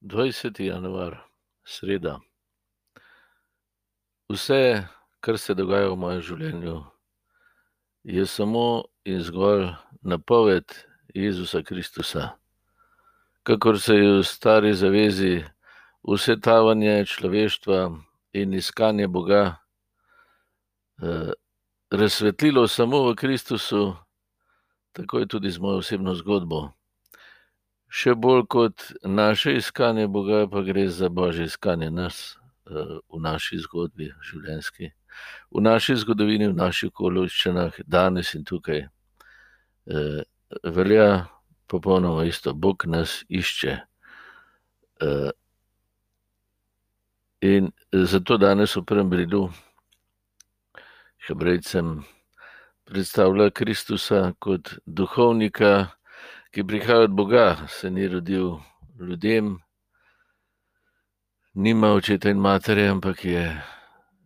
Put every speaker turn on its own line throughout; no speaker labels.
20. januar, sreda. Vse, kar se dogaja v mojem življenju, je samo in zgolj napoved Jezusa Kristusa. Kakor se je v stari zavezi vse tavanje človeštva in iskanje Boga eh, razsvetlilo samo v Kristusu, tako je tudi z mojo osebno zgodbo. Še bolj kot naše iskanje Boga, pa gre za božje iskanje nas eh, v naši zgodbi, življenjski, v naši zgodovini, v naših okoliščinah, danes in tukaj. Eh, velja popolnoma isto, Bog nas išče. Eh, in zato danes v prvem bridu Hebrejcem predstavlja Kristusa kot duhovnika ki prihaja od Boga, se ni rodil ljudem, nima očeta in matere, ampak je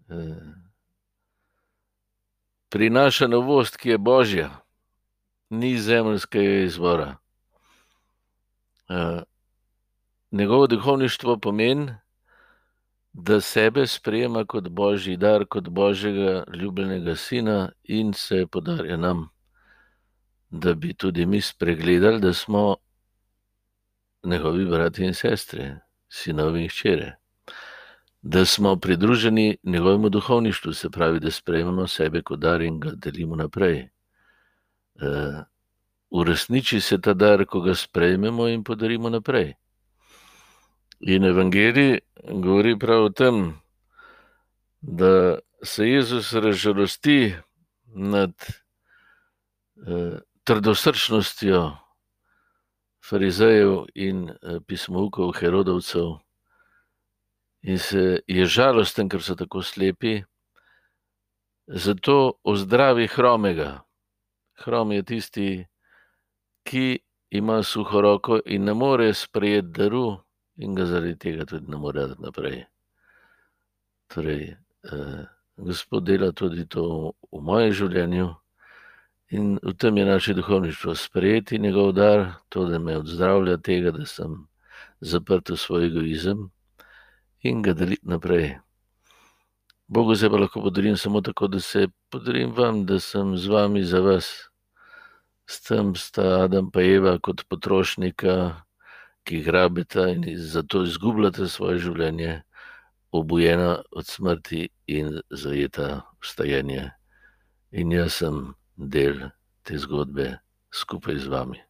eh, prinaša novost, ki je božja, ni zemljskega izvora. Eh, njegovo duhovništvo pomeni, da sebe sprejema kot božji dar, kot božjega ljubljenega sina in se podarja nam da bi tudi mi spregledali, da smo njegovi brati in sestre, sinovi in hčere, da smo pridruženi njegovemu duhovništvu, se pravi, da sprejmemo sebe kot dar in ga delimo naprej. Uh, uresniči se ta dar, ko ga sprejmemo in podarimo naprej. In Evangelij govori prav o tem, da se Jezus razžalosti nad uh, trdosrčnostjo farizejev in eh, pismovkov, herodovcev, in se je žalosten, ker so tako slepi, zato ozdravi hromega. Hrom je tisti, ki ima suho roko in ne more sprejeti daru, in ga zaradi tega tudi ne more dati naprej. Torej, eh, Gospod dela tudi to v mojem življenju. In v tem je naše duhovništvo sprejeti njegov dar, to, da me odzdravlja tega, da sem zaprt v svoj egoizem in ga deliti naprej. Bogu se pa lahko podarim samo tako, da se podarim vam, da sem z vami za vas. S tem sta Adam in Eva kot potrošnika, ki grabita in zato izgubljata svoje življenje, obujena od smrti in zajeta v stajanje. In jaz sem del te zgodbe skupaj z vami.